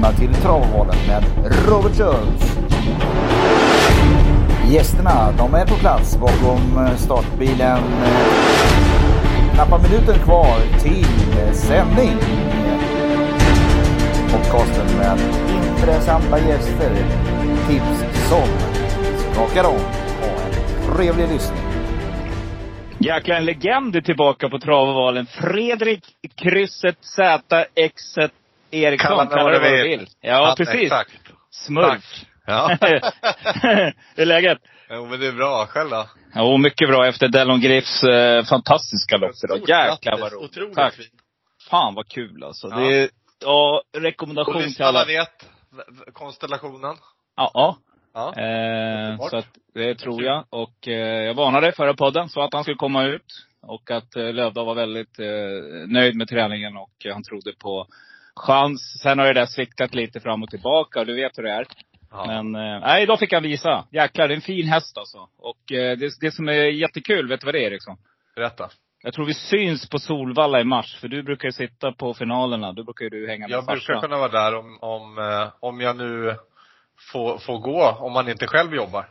välkomna till Travvalen med Robert Schultz. Gästerna, de är på plats bakom eh, startbilen. Knappa minuter kvar till eh, sändning. Podcasten med intressanta gäster. Tips som skakar om. Ha en trevlig lyssning. Jäklar, en legend är tillbaka på travvalen. Fredrik Krysset Z Xet Eriksson. Kalla mig vad du vill. Ja, Ja, precis. Exakt. Smurf. Ja. Hur är läget? jo, men det är bra. Själv då? Jo, mycket bra efter Dellon Griffs eh, fantastiska lopp idag. Jäklar vad roligt. Otroligt Tack. fint. Fan vad kul alltså. Ja. Det är, ja, Och rekommendation till lyssnarna alla. vet konstellationen. Ja, ja. Ja. Eh, så att, det tror jag. Och eh, jag varnade förra podden, så att han skulle komma ut. Och att eh, Lövdahl var väldigt eh, nöjd med träningen och han trodde på chans. Sen har det där sviktat lite fram och tillbaka och du vet hur det är. Ja. Men, eh, nej, idag fick han visa. Jäklar, det är en fin häst alltså. Och eh, det, det som är jättekul, vet du vad det är Eriksson? Berätta. Jag tror vi syns på Solvalla i mars, för du brukar ju sitta på finalerna. Då brukar ju du hänga med Jag brukar farsan. kunna vara där om, om, eh, om jag nu får, får gå, om man inte själv jobbar.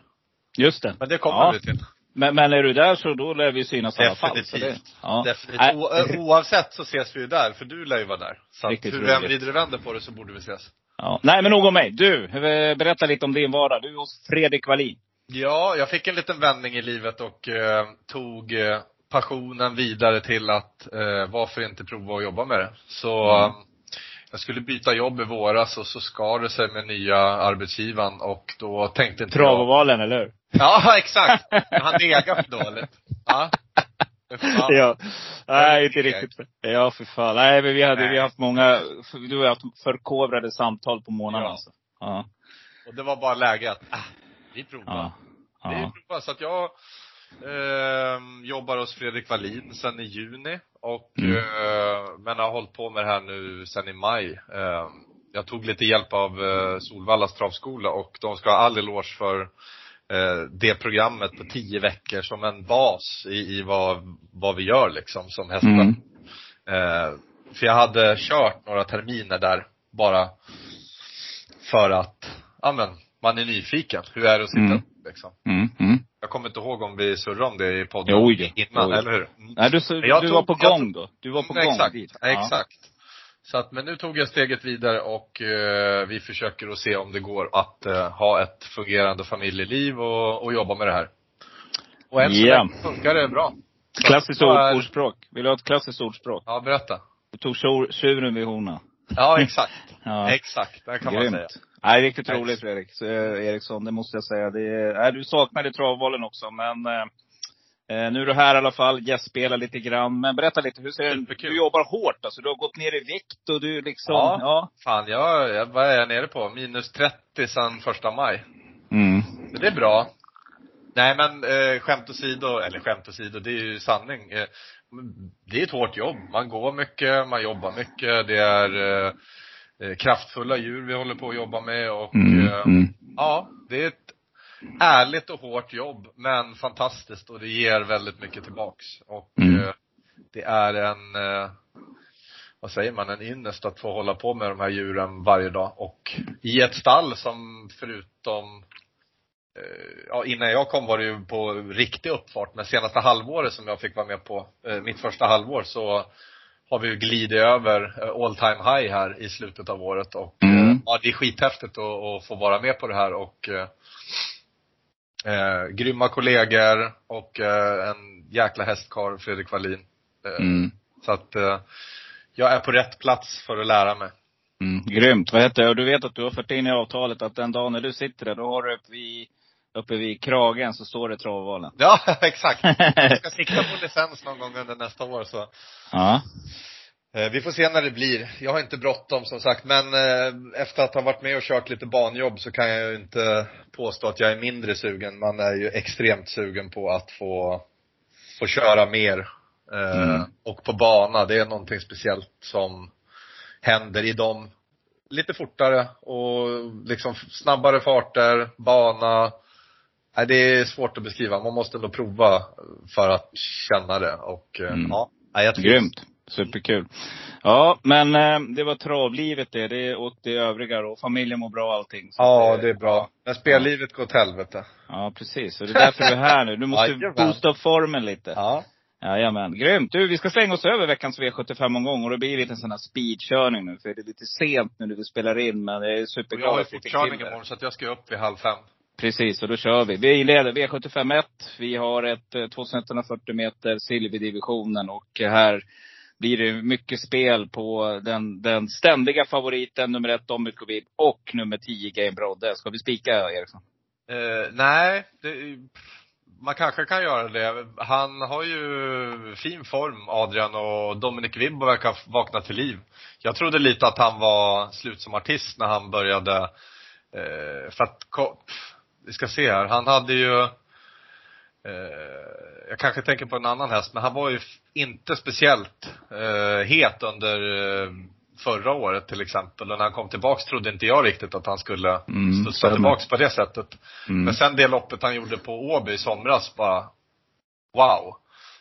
Just det. Men det kommer Ja. vi till. Men, men är du där så då lär vi synas i alla fall. Definitivt. ja. Definitivt. O, oavsett så ses vi ju där, för du lär ju vara där. Så att Riktigt hur roligt. än vrider och vänder på det så borde vi ses. Ja. Nej, men nog om mig. Du, eh, berätta lite om din vardag. Du hos Fredrik Wallin. Ja, jag fick en liten vändning i livet och eh, tog eh, passionen vidare till att eh, varför inte prova att jobba med det. Så Mm. Jag skulle byta jobb i våras och så skar det sig med nya arbetsgivaren och då tänkte inte jag Travovalen, eller hur? Ja, exakt. Han degar för dåligt. Ja. Fan. Ja. Nej, inte riktigt. Ja, för fan. Nej, men vi hade, vi har haft många, du har haft förkovrade samtal på månaden Ja. alltså. Ja. Och det var bara läge att, ah, vi provar. Ja. Vi provar. Så att jag eh, jobbar hos Fredrik Wallin sen i juni och, Mm. eh, men har hållit på med det här nu sen i maj. Eh, jag tog lite hjälp av eh, Solvallas travskola och de ska ha all eloge för eh, det programmet på tio veckor som en bas i, i vad, vad vi gör liksom som hästar. Mm. Eh, för jag hade kört några terminer där bara för att, ja men, man är nyfiken. Hur är det att sitta Mm. liksom? Mm. Jag kommer inte ihåg om vi surrade om det i podden Jo, innan, Jo, eller hur? Nej, du, du tog- var på gång tog- då. Du var på Mm, gång Exakt, dit. exakt. Så att, men nu tog jag steget vidare och eh, vi försöker att se om det går att eh, ha ett fungerande familjeliv och, och jobba med det här. Och än så Ja. länge funkar det bra. Så Klassiskt ord, ordspråk. Vill du ha ett klassiskt ordspråk? Ja, berätta. Du tog tjur- tjuren vid horna. Ja, exakt. Ja. Exakt, det kan man säga. Nej, riktigt Nej. roligt Fredrik. Så, eh, Eriksson, det måste jag säga. Det är, du saknade travvalen också, men eh, eh, nu är du här i alla fall, gästspelar lite grann. Men berätta lite, hur ser Superkul. Du jobbar hårt alltså. Du har gått ner i vikt och du liksom, Ja. ja. Fan, jag, jag, vad är jag nere på? Minus 30 sedan första maj. Mm. Men det är bra. Nej men eh, skämt åsido, eller skämt åsido, det är ju sanning. Eh, det är ett hårt jobb. Man går mycket, man jobbar mycket. Det är eh, kraftfulla djur vi håller på att jobba med och Mm. eh, Mm. ja, det är ett ärligt och hårt jobb, men fantastiskt och det ger väldigt mycket tillbaks. Och Mm. eh, det är en, eh, vad säger man, en ynnest att få hålla på med de här djuren varje dag. Och i ett stall som förutom eh, Ja, innan jag kom var det ju på riktig uppfart, men senaste halvåret som jag fick vara med på, eh, mitt första halvår, så har vi ju glidit över eh, all time high här i slutet av året och Mm. eh, ja, det är skithäftigt att, att få vara med på det här och eh, eh, grymma kollegor och eh, en jäkla hästkarl, Fredrik Wallin. Eh, Mm. Så att eh, jag är på rätt plats för att lära mig. Mm. Grymt. Vad heter det? Du vet att du har fört in i avtalet att den dagen när du sitter där, då har du vid, uppe vid kragen så står det travvalen. Ja, exakt. Jag ska sikta på licens någon gång under nästa år så ja. Eh, Vi får se när det blir. Jag har inte bråttom som sagt, men eh, efter att ha varit med och kört lite banjobb så kan jag ju inte påstå att jag är mindre sugen. Man är ju extremt sugen på att få, få köra mer. Eh, Mm. Och på bana, det är någonting speciellt som händer i dem lite fortare och liksom snabbare farter, bana. Nej, det är svårt att beskriva. Man måste ändå prova för att känna det och eh, Mm. ja. Jag trivs. Grymt. Superkul. Ja, men eh, det var travlivet det. Det och det övriga då. Familjen mår bra och allting. Ja, att, det är bra. Men spellivet går åt helvete. Ja, precis. Och det är därför du är här nu. Du måste Jajamän. boosta formen lite. Ja. Jajamän. Grymt. Du, vi ska slänga oss över veckans V75-omgång. Och det blir lite en sån här speedkörning nu. För det är lite sent nu när vi spelar in. Men det är superglad jag har ju fortkörning det. imorgon så att jag ska upp vid halv fem. Precis, och då kör vi. Vi inleder V75 1. Vi har ett eh, 2140 meter silverdivisionen och här blir det mycket spel på den, den ständiga favoriten nummer ett Omikovic och nummer 10 Game Brodde. Ska vi spika Eriksson? Uh, nej, det, man kanske kan göra det. Han har ju fin form, Adrian, och Dominic Wibbo verkar ha vaknat till liv. Jag trodde lite att han var slut som artist när han började, eh, för att, vi ska se här, han hade ju Eh, jag kanske tänker på en annan häst, men han var ju inte speciellt eh, het under eh, förra året till exempel. Och när han kom tillbaks trodde inte jag riktigt att han skulle Mm, studsa tillbaks på det sättet. Mm. Men sen det loppet han gjorde på Åby i somras bara, wow.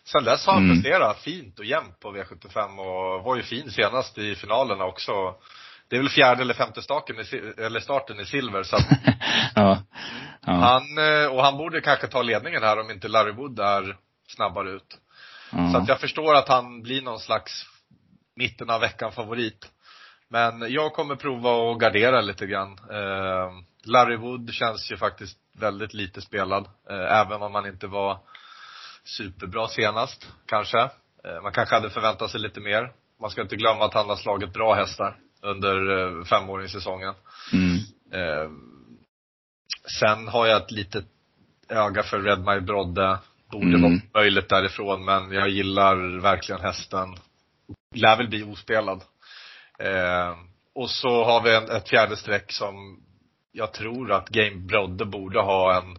Sen dess har han Mm. presterat fint och jämnt på V75 och var ju fin senast i finalerna också. Det är väl fjärde eller femte staken i, eller starten i silver så att ja. ja. han, eh, och han borde kanske ta ledningen här om inte Larry Wood är snabbare ut. ja. Så att jag förstår att han blir någon slags mitten av veckan favorit. Men jag kommer prova att gardera lite grann. Eh, Larry Wood känns ju faktiskt väldigt lite spelad. Eh, även om han inte var superbra senast, kanske. Eh, man kanske hade förväntat sig lite mer. Man ska inte glömma att han har slagit bra hästar under eh, femåringssäsongen. Mm. Eh, sen har jag ett litet öga för Red My Brodde. Borde Mm. vara möjligt därifrån, men jag gillar verkligen hästen. Lär väl bli ospelad. Eh, och så har vi en, ett fjärde streck som jag tror att Game Brodde borde ha en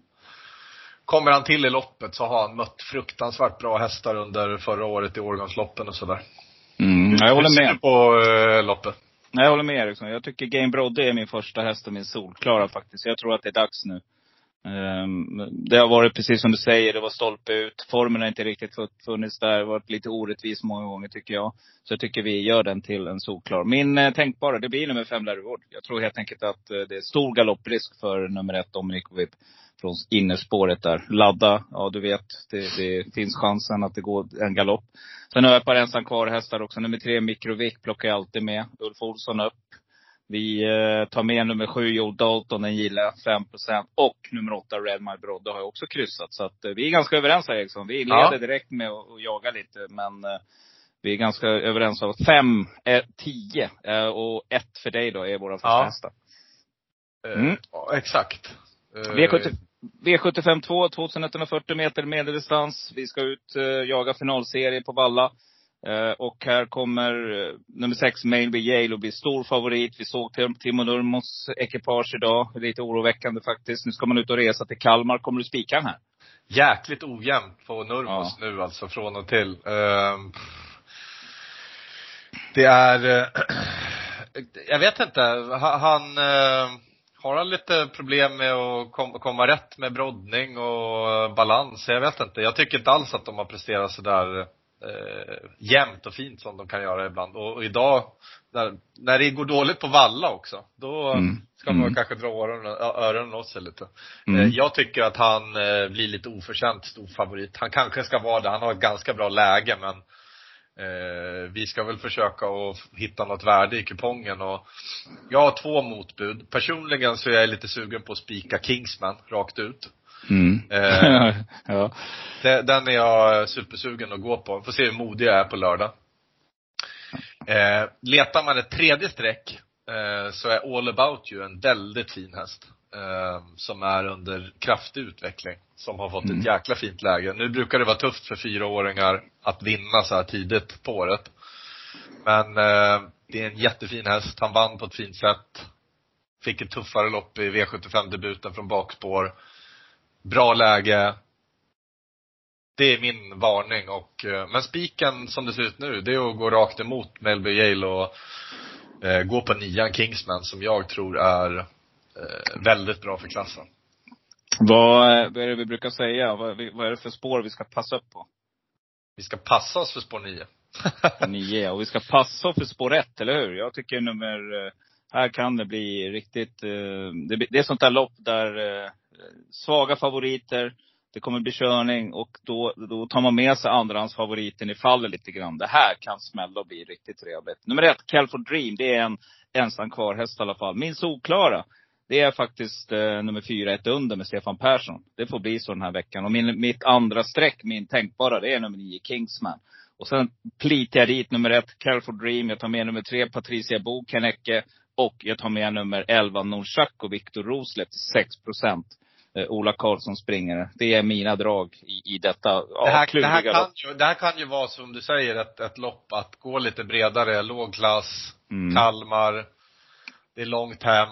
Kommer han till i loppet så har han mött fruktansvärt bra hästar under förra året i årgångsloppen och sådär. Mm. Jag Hur håller ser med. du på eh, loppet? Nej, jag håller med Eriksson. Jag tycker Game Brodde är min första häst och min solklara faktiskt. Jag tror att det är dags nu. Ehm, det har varit precis som du säger, det var stolpe ut. Formen har inte riktigt funnits där. Det har varit lite orättvis många gånger tycker jag. Så jag tycker vi gör den till en solklar. Min eh, tänkbara, det blir nummer fem Larry Jag tror helt enkelt att eh, det är stor galopprisk för nummer ett Dominic Vip. Från innerspåret där. Ladda, ja du vet. Det, det finns chansen att det går en galopp. Sen har jag ett par ensam kvar hästar också. Nummer tre mikrovik, plockar jag alltid med. Ulf Olsson upp. Vi eh, tar med nummer sju Joe Dalton, den gillar jag, 5 Och nummer åtta Red My Brodde har jag också kryssat. Så att eh, vi är ganska överens här Eriksson. Vi leder Ja. direkt med att jaga lite. Men eh, vi är ganska överens om att fem, eh, tio och ett för dig då är våra första Ja. hästar. Eh, Mm. ja, exakt. Eh, V70, V75 2, 2140 meter medeldistans. Vi ska ut jaga finalserie på Valla. Eh, och här kommer eh, nummer sex Mailby Yale och bli stor favorit. Vi såg Tim- Timo Nurmos ekipage idag. Lite oroväckande faktiskt. Nu ska man ut och resa till Kalmar. Kommer du spika den här? jäkligt ojämnt på Nurmos nu alltså, från och till. Ehm, det är, eh, jag vet inte, Ha- han, har han lite problem med att kom, komma rätt med broddning och balans? Jag vet inte. Jag tycker inte alls att de har presterat sådär eh, jämnt och fint som de kan göra ibland. Och, och idag, när, när det går dåligt på valla också, då Mm. ska man Mm. kanske dra öronen, öronen åt sig lite. Mm. Eh, Jag tycker att han eh, blir lite oförtjänt stor favorit. Han kanske ska vara det. Han har ett ganska bra läge men eh, vi ska väl försöka att hitta något värde i kupongen och jag har två motbud. Personligen så är jag lite sugen på att spika Kingsman rakt ut. Mm. Eh. ja. Den är jag supersugen att gå på. Får se hur modig jag är på lördag. Eh, letar man ett tredje streck eh, så är All About You en väldigt fin häst. Eh, som är under kraftig utveckling. Som har fått Mm. ett jäkla fint läge. Nu brukar det vara tufft för fyraåringar att vinna så här tidigt på året. Men det är en jättefin häst. Han vann på ett fint sätt. Fick ett tuffare lopp i V75-debuten från bakspår. Bra läge. Det är min varning och, eh, men spiken som det ser ut nu, det är att gå rakt emot Melby Yale och eh, gå på nian Kingsman som jag tror är eh, väldigt bra för klassen. Vad, eh, vad är det vi brukar säga? Vad, vad är det för spår vi ska passa upp på? Vi ska passa oss för spår 9. Nio. Och vi ska passa för spår ett, eller hur? Jag tycker nummer, eh, här kan det bli riktigt, det, är sånt där lopp där svaga favoriter, det kommer bli körning och då, då tar man med sig andrahandsfavoriten i fallet lite grann. Det här kan smälla och bli riktigt trevligt. Nummer ett, Calford Dream. Det är en ensam kvar häst i alla fall. Min solklara, det är faktiskt eh, nummer fyra, ett under med Stefan Persson. Det får bli så den här veckan. Och min, mitt andra streck, min tänkbara, det är nummer nio, Kingsman. Och sen plitar jag dit nummer ett, Calford Dream. Jag tar med nummer tre, Patricia Bo, Kennecke. Och jag tar med nummer 11, Norsak och Viktor Roslev till 6 procent. Eh, Ola Karlsson springare. Det är mina drag i, i detta ja, det, här, det, här kan ju, det här kan ju vara som du säger ett, ett lopp att gå lite bredare, låg klass, Mm. Kalmar. Det är långt hem.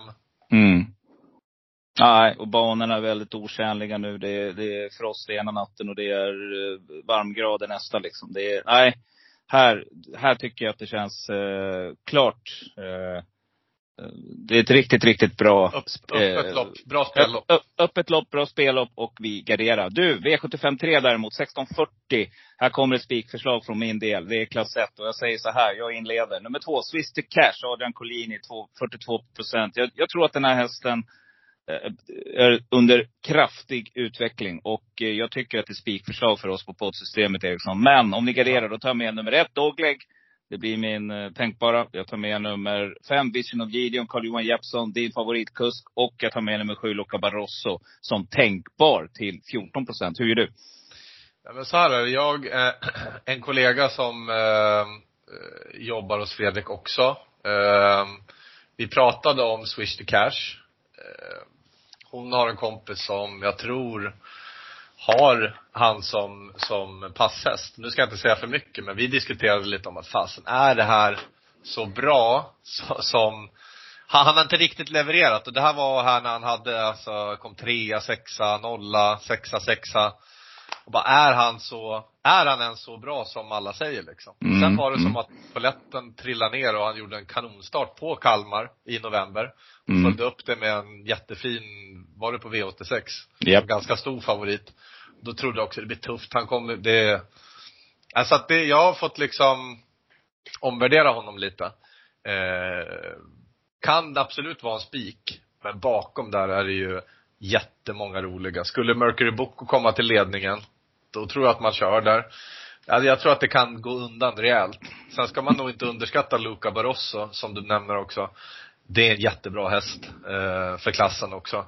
Mm. Nej, och banorna är väldigt otjänliga nu. Det är, det är frost ena natten och det är eh, varmgrader nästa liksom. Det är, nej. Här, här tycker jag att det känns eh, klart. Eh, det är ett riktigt, riktigt bra Upp, eh, öppet lopp. Bra spellopp. Öpp- öpp- Öppet lopp, bra spellopp och vi garderar. Du, V753 däremot, 1640. Här kommer ett spikförslag från min del. Det är klass 1 och jag säger så här, jag inleder. Nummer två, Swiss to Cash, Adrian Collini, två- 42 procent. Jag, jag tror att den här hästen eh, är under kraftig utveckling. Och eh, jag tycker att det är spikförslag för oss på poddsystemet Eriksson. Men om ni garderar, då tar jag med nummer ett, Dogleg. Det blir min eh, tänkbara. Jag tar med nummer fem, Vision of Gideon, Carl-Johan Jeppsson, din favoritkusk. Och jag tar med nummer sju, Luca Barroso, som tänkbar till 14 procent. Hur gör du? Ja, men så här är det. Jag, eh, en kollega som eh, eh, jobbar hos Fredrik också. Eh, vi pratade om Swish to Cash. Eh, hon har en kompis som jag tror har han som, som passhäst. Nu ska jag inte säga för mycket, men vi diskuterade lite om att fasen, är det här så bra så, som han, han har inte riktigt levererat och det här var här när han hade alltså, kom trea, sexa, nolla, sexa, sexa. Och bara, är han så, är han ens så bra som alla säger liksom? Mm, Sen var det mm. som att polletten trillade ner och han gjorde en kanonstart på Kalmar i november. Och Mm. följde upp det med en jättefin, var det på V86? Japp. En ganska stor favorit. Då trodde jag också det blir tufft. Han kommer, det, alltså att det, jag har fått liksom omvärdera honom lite. Eh, kan det absolut vara en spik, men bakom där är det ju jättemånga roliga. Skulle Mercury Boko komma till ledningen, då tror jag att man kör där. Ja, Jag tror att det kan gå undan rejält. Sen ska man nog inte underskatta Luca Barroso, som du nämner också. Det är en jättebra häst eh, för klassen också.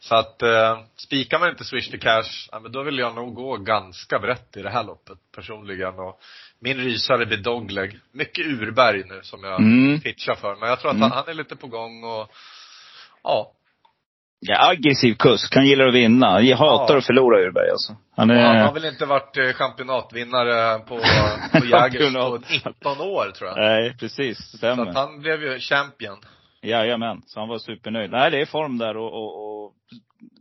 Så att, eh, spikar man inte Swish to Cash, ja, men då vill jag nog gå ganska brett i det här loppet personligen. Och min rysare blir Dogleg. Mycket Urberg nu som jag Mm. pitchar för. Men jag tror att Mm. han, han är lite på gång och, ja. Ja, aggressiv kusk. Han gillar att vinna. Jag hatar Ja. att förlora Urberg alltså. Han är... han har väl inte varit eh, championatvinnare på, på Jägers på Championat. 19 år tror jag. Nej, precis. Så Stämmer. att han blev ju champion. Jajamän, så han var supernöjd. Nej, det är form där och, och, och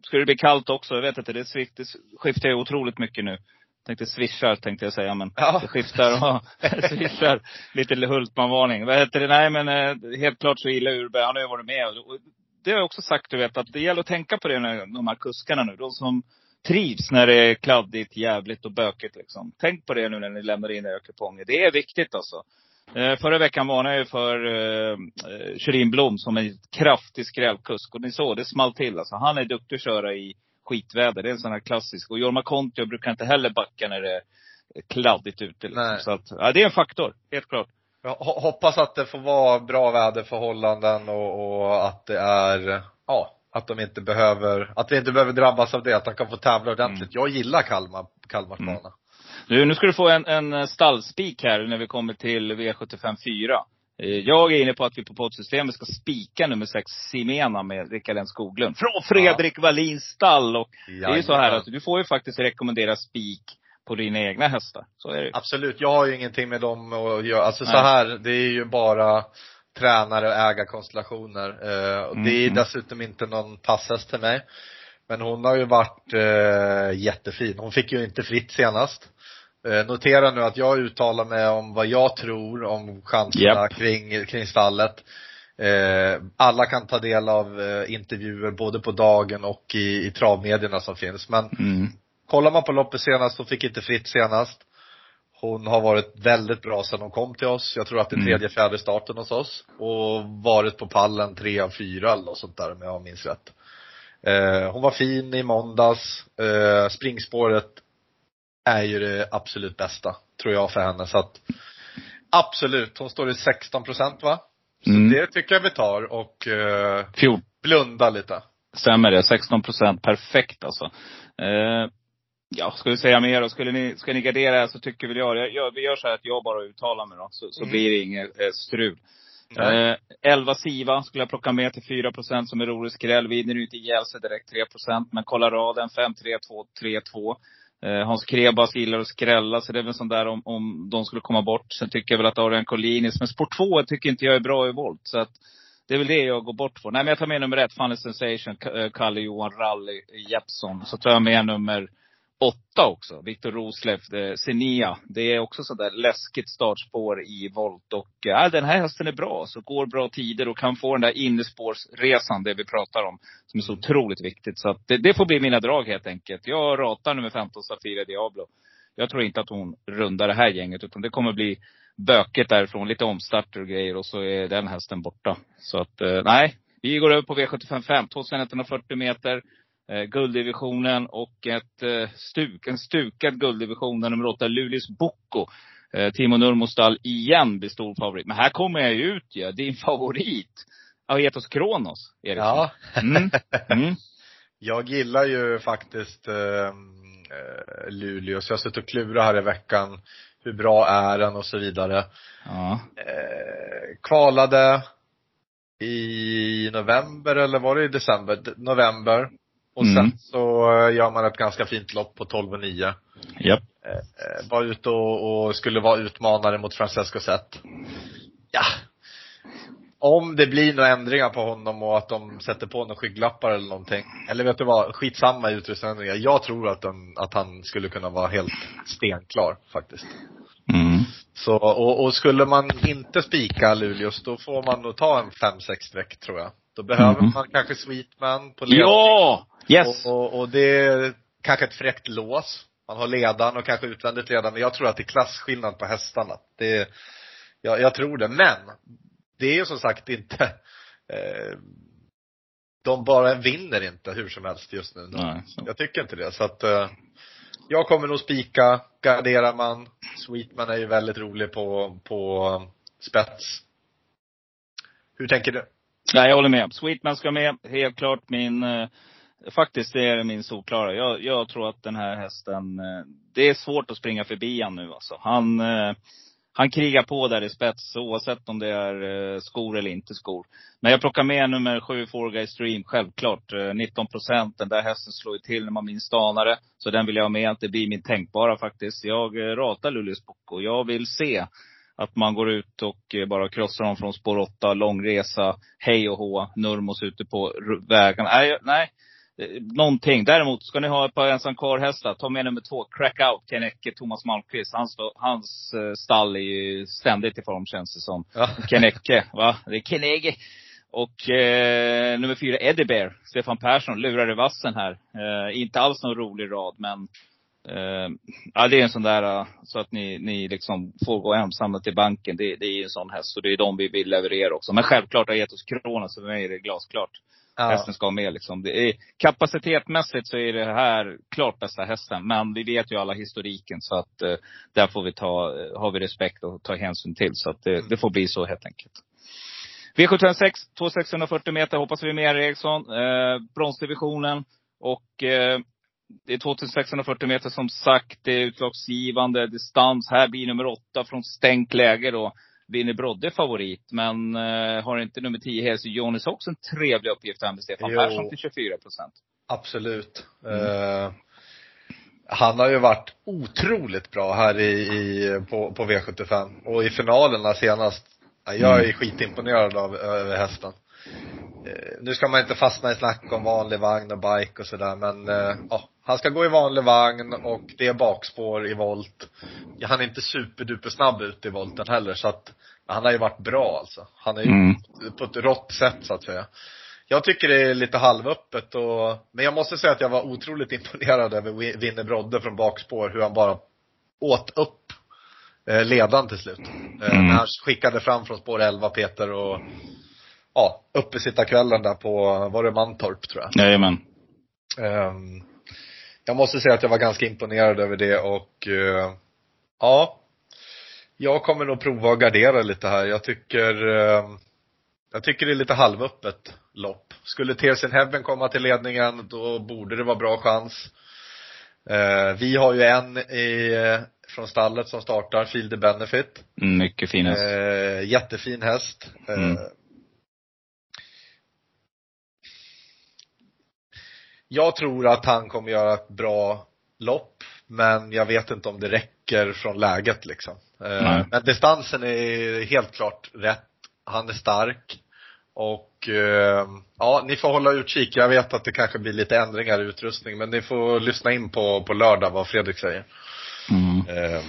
ska det bli kallt också, jag vet inte, det, svift, det skiftar ju otroligt mycket nu. Tänkte swishar tänkte jag säga, men Ja. det skiftar och swishar. Lite Hultman-varning. Vad heter det? Nej men eh, helt klart så gillar Urberg, han har ju varit med. Det har jag också sagt, du vet, att det gäller att tänka på det när de här kuskarna nu. De som trivs när det är kladdigt, jävligt och bökigt liksom. Tänk på det nu när ni lämnar in era kuponger. Det är viktigt alltså. Eh, förra veckan varnade jag för eh, Blom som en kraftig skrävkusk. Och ni såg, det small till alltså. Han är duktig att köra i skitväder. Det är en sån här klassisk. Och Jorma Kontio brukar inte heller backa när det är kladdigt ute. Liksom. Nej. Så att, ja, det är en faktor. Helt klart. Jag ho- hoppas att det får vara bra väderförhållanden och, och att det är, ja, att de inte behöver, att vi inte behöver drabbas av det, att han kan få tävla ordentligt. Jag gillar Kalmar, Kalmars Mm. bana. Nu, nu ska du få en, en stallspik här när vi kommer till V75 4. Eh, Jag är inne på att vi på poddsystemet ska spika nummer 6, Simena med Rickard N Skoglund. Från Fredrik Wallins stall. Och det är ju så här att du får ju faktiskt rekommendera spik på dina egna hästar. Så är det. Absolut, jag har ju ingenting med dem att göra. Alltså så Nej. här, det är ju bara tränare och ägarkonstellationer. Eh, och det är Mm. dessutom inte någon passhäst till mig. Men hon har ju varit eh, jättefin. Hon fick ju inte fritt senast. Eh, notera nu att jag uttalar mig om vad jag tror om chanserna Japp. kring, kring stallet. Eh, alla kan ta del av eh, intervjuer både på dagen och i, i travmedierna som finns. Men Mm. Kollar man på loppet senast, hon fick inte fritt senast. Hon har varit väldigt bra sedan hon kom till oss. Jag tror att det är Mm. tredje, fjärde starten hos oss. Och varit på pallen tre av fyra eller något sånt där om jag minns rätt. Eh, hon var fin i måndags. Eh, springspåret är ju det absolut bästa, tror jag för henne. Så att absolut, hon står i 16 procent va? Så Mm. det tycker jag vi tar och eh, Fjol, blunda lite. stämmer det. 16 procent. Perfekt alltså. Eh, ja, ska vi säga mer då? Skulle ni, ska ni gardera så tycker väl jag, jag, jag Vi gör så här att jag bara uttalar mig då. Så, så Mm. blir det inget eh, strul. Eh, 11 Siva skulle jag plocka med till 4 som är rolig skräll. Vinner ju inte ihjäl sig direkt 3. Men kolla raden. 5, 3, 2, 3, 2. Eh, Hans Krebas gillar att skrälla, så det är väl sånt där om, om de skulle komma bort. Sen tycker jag väl att Adrian Collinis, men sport 2 tycker inte jag är bra i volt. Så att det är väl det jag går bort på. Nej men jag tar med nummer ett, Funny Sensation, eh, Kalle Johan Rally Jeppsson. Så tar jag med nummer åtta också, Viktor Roslev, Senia. Eh, det är också sådär läskigt startspår i volt. Och äh, den här hästen är bra, så går bra tider och kan få den där innespårsresan, det vi pratar om. Som är så otroligt viktigt. Så att det, det får bli mina drag helt enkelt. Jag ratar nummer 15, Safira Diablo. Jag tror inte att hon rundar det här gänget, utan det kommer bli böket därifrån. Lite omstarter och grejer och så är den hästen borta. Så att, eh, nej. Vi går över på V755, 2140 meter. Eh, gulddivisionen och ett eh, stuk, en stukad gulddivision, där nummer åtta, Lulis Bocco. Eh, Timo Nurmostal igen blir stor favorit. Men här kommer jag ju ut ju, din favorit. Aetos Kronos, Eriksson. Ja. Mm. Mm. Jag gillar ju faktiskt eh, eh, Luleå, så jag har suttit och klurat här i veckan. Hur bra är den och så vidare. Ja. Eh, kvalade i november eller var det i december? November. Och Mm. sen så eh, gör man ett ganska fint lopp på 12 och 9. Japp. Eh, var ute och, och skulle vara utmanare mot Francesco Zet. Ja. Om det blir några ändringar på honom och att de sätter på några skygglappar eller någonting. Eller vet du vad, skitsamma utrustningsändringar. Jag tror att, den, att han skulle kunna vara helt stenklar faktiskt. Mm. Så, och, och skulle man inte spika Luleås, då får man nog ta en 5-6 streck tror jag. Då behöver Mhm. man kanske Sweetman på ledning. Ja! Yes! Och, och, och det är kanske ett fräckt lås. Man har ledaren och kanske utvändigt ledaren. Men jag tror att det är klasskillnad på hästarna. Det, jag, jag tror det. Men, det är ju som sagt inte, eh, de bara vinner inte hur som helst just nu. Nej. Jag tycker inte det. Så att, eh, jag kommer nog spika, garderar man. Sweetman är ju väldigt rolig på, på spets. Hur tänker du? Nej, jag håller med. Sweetman ska med. Helt klart min, eh, faktiskt det är min solklara. Jag, jag tror att den här hästen, eh, det är svårt att springa förbi han nu alltså. Han, eh, han krigar på där i spets oavsett om det är eh, skor eller inte skor. Men jag plockar med nummer sju, Four Guy Stream, självklart. 19 procent. Den där hästen slår ju till när man minst anar det. Så den vill jag ha med. Det blir min tänkbara faktiskt. Jag ratar Luleås Bocco. Jag vill se att man går ut och bara krossar dem från spår 8, långresa, hej och hå, Nurmos ute på vägen. vägarna. Nej, nej. Eh, Någonting. Däremot, ska ni ha ett par ensam kvar-hästar, ta med nummer två, Crack Out, Ken Ecke, Thomas Malmqvist. Hans, hans eh, stall är ju ständigt i form känns det som. Ja. Ken Ecke, va? Det är Ken Ecke. Och eh, nummer fyra, Eddie Bear, Stefan Persson, lurar i vassen här. Eh, inte alls någon rolig rad, men Eh, ja, det är en sån där, eh, så att ni, ni liksom får gå ensamma till banken. Det, det är ju en sån häst. Och det är de vi vill leverera också. Men självklart har gett oss Krona, så för mig är det glasklart. Ja. Hästen ska med liksom. Det är, kapacitetmässigt så är det här klart bästa hästen. Men vi vet ju alla historiken. Så att eh, där får vi ta, eh, har vi respekt och ta hänsyn till. Så att det, det får bli så helt enkelt. V756, 2640 meter hoppas vi med Eriksson. Eh, bronsdivisionen. Och eh, det är 2640 meter som sagt. Det är utslagsgivande distans. Här blir nummer åtta från stängt läge då. Vinner Brodde favorit. Men eh, har inte nummer 10 Hälsö Jonis också en trevlig uppgift här med Stefan Jo. Persson till 24 procent? Absolut. Eh, han har ju varit otroligt bra här i, i, på, på V75. Och i finalerna senast, ja, jag är skitimponerad av över hästen. Eh, nu ska man inte fastna i snack om vanlig vagn och bike och sådär men, eh, ja, han ska gå i vanlig vagn och det är bakspår i volt. Han är inte superduper snabb ut i volten heller så att, han har ju varit bra alltså. Han är ju Mm. på ett rått sätt så att säga. Jag tycker det är lite halvöppet och, men jag måste säga att jag var otroligt imponerad över Wi- Winner Brodde från bakspår, hur han bara åt upp eh, ledaren till slut. Eh, Mm. När han skickade fram från spår 11 Peter och ja, uppesittarkvällen där på, var det Mantorp tror jag. Jajamän. Ehm, jag måste säga att jag var ganska imponerad över det och eh, ja, jag kommer nog prova att gardera lite här. Jag tycker, eh, jag tycker det är lite halvöppet lopp. Skulle Tears in Heaven komma till ledningen, då borde det vara bra chans. Eh, vi har ju en i, eh, från stallet som startar, Field the Benefit. Mm, mycket fin häst. Eh, jättefin häst. Eh, Jag tror att han kommer göra ett bra lopp, men jag vet inte om det räcker från läget liksom. Eh, Nej. men distansen är helt klart rätt. Han är stark. Och eh, ja, ni får hålla utkik. Jag vet att det kanske blir lite ändringar i utrustning, men ni får lyssna in på, på lördag vad Fredrik säger. Mm.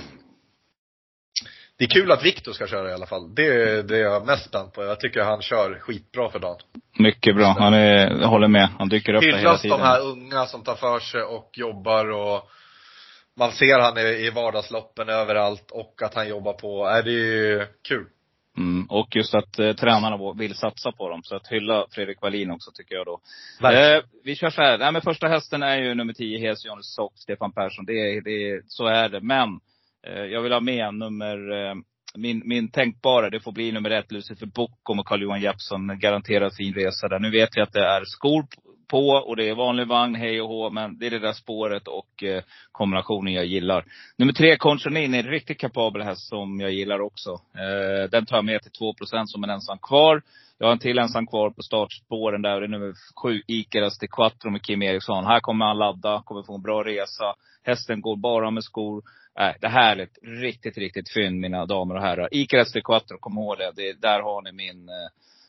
Det är kul att Viktor ska köra i alla fall. Det är det jag är mest spänd på. Jag tycker han kör skitbra för dagen. Mycket bra. Han är, jag håller med. Han dyker upp där hela Hyllas tiden. de här unga som tar för sig och jobbar och man ser han i, vardagsloppen överallt och att han jobbar på, är det är kul. Mm. Och just att eh, tränarna vill satsa på dem. Så att hylla Fredrik Wallin också tycker jag då. Eh, vi kör så här. Nej, men första hästen är ju nummer 10, Hes Johnny Sock, Stefan Persson. Det, det, så är det. Men Eh, jag vill ha med nummer, eh, min, min tänkbara, det får bli nummer ett, Lucifer Bockom och Carl-Johan Jeppsson. Garanterat fin resa där. Nu vet jag att det är skor på och det är vanlig vagn, hej och hå. Men det är det där spåret och eh, kombinationen jag gillar. Nummer tre, Conchonin, är en riktigt kapabel häst som jag gillar också. Eh, den tar jag med till 2% som en ensam kvar. Jag har en till ensam kvar på startspåren där. Det är nummer sju, Ikaras till Quattro med Kim Eriksson. Här kommer han ladda, kommer få en bra resa. Hästen går bara med skor. Äh, det här är ett riktigt, riktigt fynd mina damer och herrar. Ikaras till Quattro, kom ihåg det. det. Där har ni min. Eh,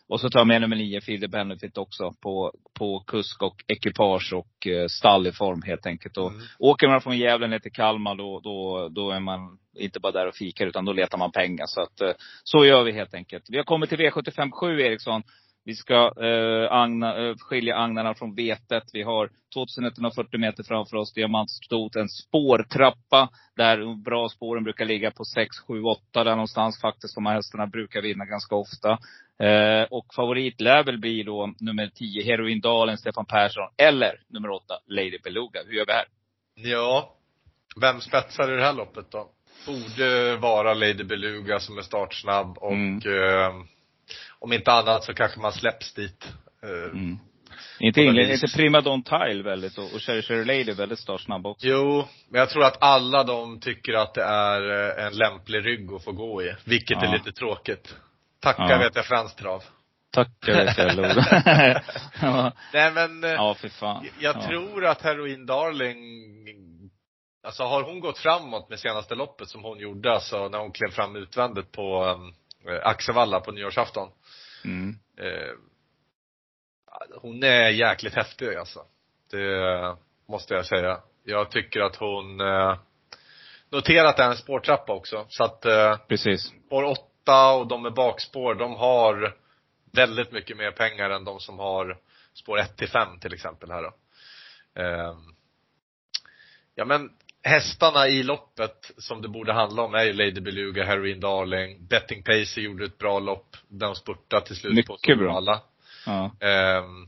och så tar jag med nummer nio, Field Benefit också. På, på kusk och ekipage och eh, stall i form helt enkelt. Och Mm. Åker man från Gävle ner till Kalmar då, då, då är man inte bara där och fikar utan då letar man pengar. Så att eh, så gör vi helt enkelt. Vi har kommit till V757 Eriksson. Vi ska eh, agna, eh, skilja agnarna från vetet. Vi har 2140 meter framför oss, diamantstot, en spårtrappa. Där bra spåren brukar ligga på 6, 7, 8 där någonstans faktiskt. De här hästarna brukar vinna ganska ofta. Eh, och favorit lär väl bli då nummer 10, Heroindalen, Stefan Persson. Eller nummer 8, Lady Beluga. Hur gör vi här? Ja. Vem spetsar i det här loppet då? Borde vara Lady Beluga som är startsnabb och Mm. eh, om inte annat så kanske man släpps dit. Eh, Mm. Inte, inte Prima Don Tile väldigt och, och Cherry Cherry Lady väldigt startsnabb också. Jo, men jag tror att alla de tycker att det är eh, en lämplig rygg att få gå i. Vilket är Ja. lite tråkigt. Tacka Ja. vet jag fransk trav. Tack vet jag ja, Nej men, eh, ja fy fan. jag ja. tror att Heroin Darling, alltså har hon gått framåt med senaste loppet som hon gjorde, alltså när hon klev fram utvändigt på um, Axevalla på nyårsafton. Mm. Eh, hon är jäkligt häftig alltså. Det måste jag säga. Jag tycker att hon, eh, notera att det är en spårtrappa också. Så att eh, Precis. spår 8 och de med bakspår, de har väldigt mycket mer pengar än de som har spår 1 till 5 till exempel här då. Ehm, ja men hästarna i loppet som det borde handla om är ju Lady Beluga, Heroin Darling, Betting Pacer gjorde ett bra lopp. De spurtade till slut på Mycket bra. Ja. Ehm,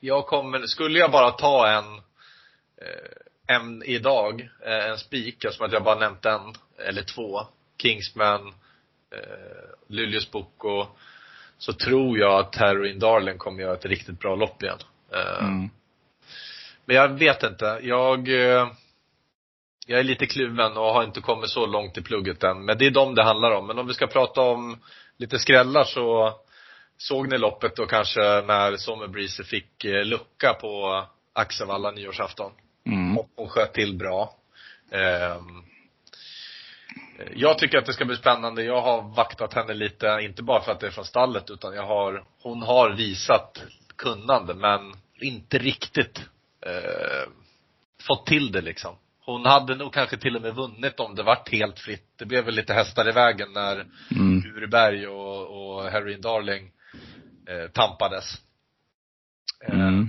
jag kommer, skulle jag bara ta en, eh, en idag, eh, en spik, eftersom att jag bara nämnt en, eller två, Kingsman, eh, Luleås Boko, så tror jag att Heroin Darling kommer göra ett riktigt bra lopp igen. Eh, Mm. Men jag vet inte. Jag, eh, jag är lite kluven och har inte kommit så långt i plugget än. Men det är dem det handlar om. Men om vi ska prata om lite skrällar så såg ni loppet då kanske när Sommerbreezer fick eh, lucka på Axevalla nyårsafton. Mm. Och hon sköt till bra. Ehm, jag tycker att det ska bli spännande. Jag har vaktat henne lite, inte bara för att det är från stallet utan jag har, hon har visat kunnande men inte riktigt eh, fått till det liksom. Hon hade nog kanske till och med vunnit om det vart helt fritt. Det blev väl lite hästar i vägen när Mm. Ureberg och, och Heroin Darling eh, tampades. Eh, Mm.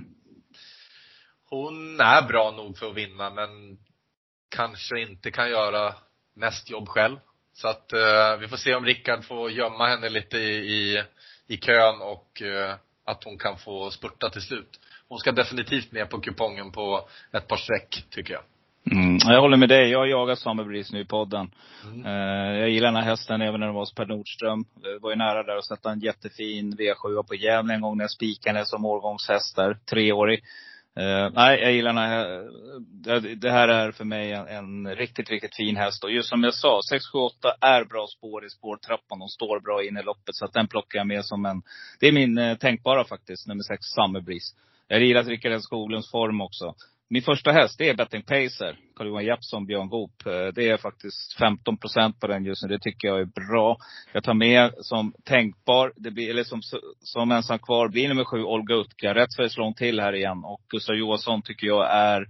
hon är bra nog för att vinna men kanske inte kan göra mest jobb själv. Så att eh, vi får se om Rickard får gömma henne lite i, i, i kön och eh, att hon kan få spurta till slut. Hon ska definitivt med på kupongen på ett par streck, tycker jag. Mm, jag håller med dig. Jag har jagat Samebris nu i podden. Mm. Eh, jag gillar den här hästen även när den var hos Per Nordström. Det var ju nära där att sätta en jättefin V7 på Gävle en gång när jag spikade som årgångshäst där. Treårig. Uh, nej, jag gillar den här. Det, det här är för mig en, en, riktigt, riktigt fin häst. Och just som jag sa, 6, 7, 8 är bra spår i spårtrappan. De står bra in i loppet. Så att den plockar jag med som en, det är min eh, tänkbara faktiskt, nummer 6, Summer Breeze. Jag gillar Rickard Skoglunds form också. Min första häst, det är Betting Pacer. Carl-Johan Jeppsson, Björn Goop. Eh, det är faktiskt 15 procent på den just nu. Det tycker jag är bra. Jag tar med som tänkbar, det blir, eller som, som ensam kvar, blir nummer sju, Olga Utka. Rätt för slår till här igen. Och Gustav Johansson tycker jag är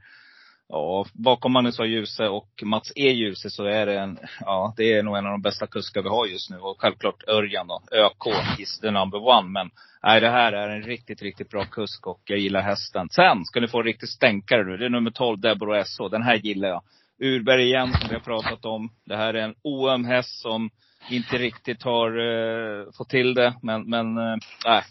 Ja, bakom Magnus A. Djuse och Mats E. Djuse så är det en, ja, det är nog en av de bästa kuskar vi har just nu. Och självklart Örjan då, ÖK is the number one. Men nej, det här är en riktigt, riktigt bra kusk och jag gillar hästen. Sen ska ni få en riktig stänkare nu. Det är nummer 12, Deborah SH. Den här gillar jag. Urberg igen, som vi har pratat om. Det här är en oöm häst som inte riktigt har uh, fått till det. Men, men uh,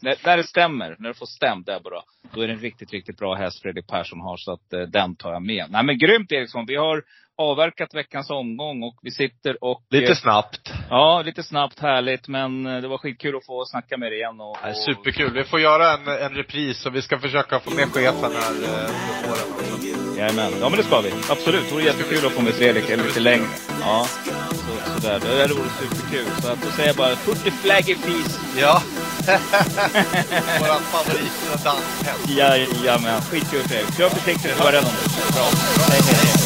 när, när det stämmer, när det får stämt Deborah, då är det en riktigt, riktigt bra häst Fredrik Persson har. Så att uh, den tar jag med. Nej men grymt Eriksson. Vi har avverkat veckans omgång och vi sitter och... Lite snabbt. Ja, lite snabbt. Härligt. Men det var skitkul att få snacka med dig igen. Och, och... Superkul. Vi får göra en, en repris och vi ska försöka få med chefen här under våren. Jajamän. Ja men det ska vi. Absolut. Det vore jättekul att få med Fredrik lite längre. Ja. Så, sådär. Det vore superkul. Så att då säger jag bara, put the flag in peace. Ja. Våran favoritdanshäst. Jajamän. Skitkul Fredrik. Kör försiktigt. Hör den om det. Bra. Hej, hej, hej.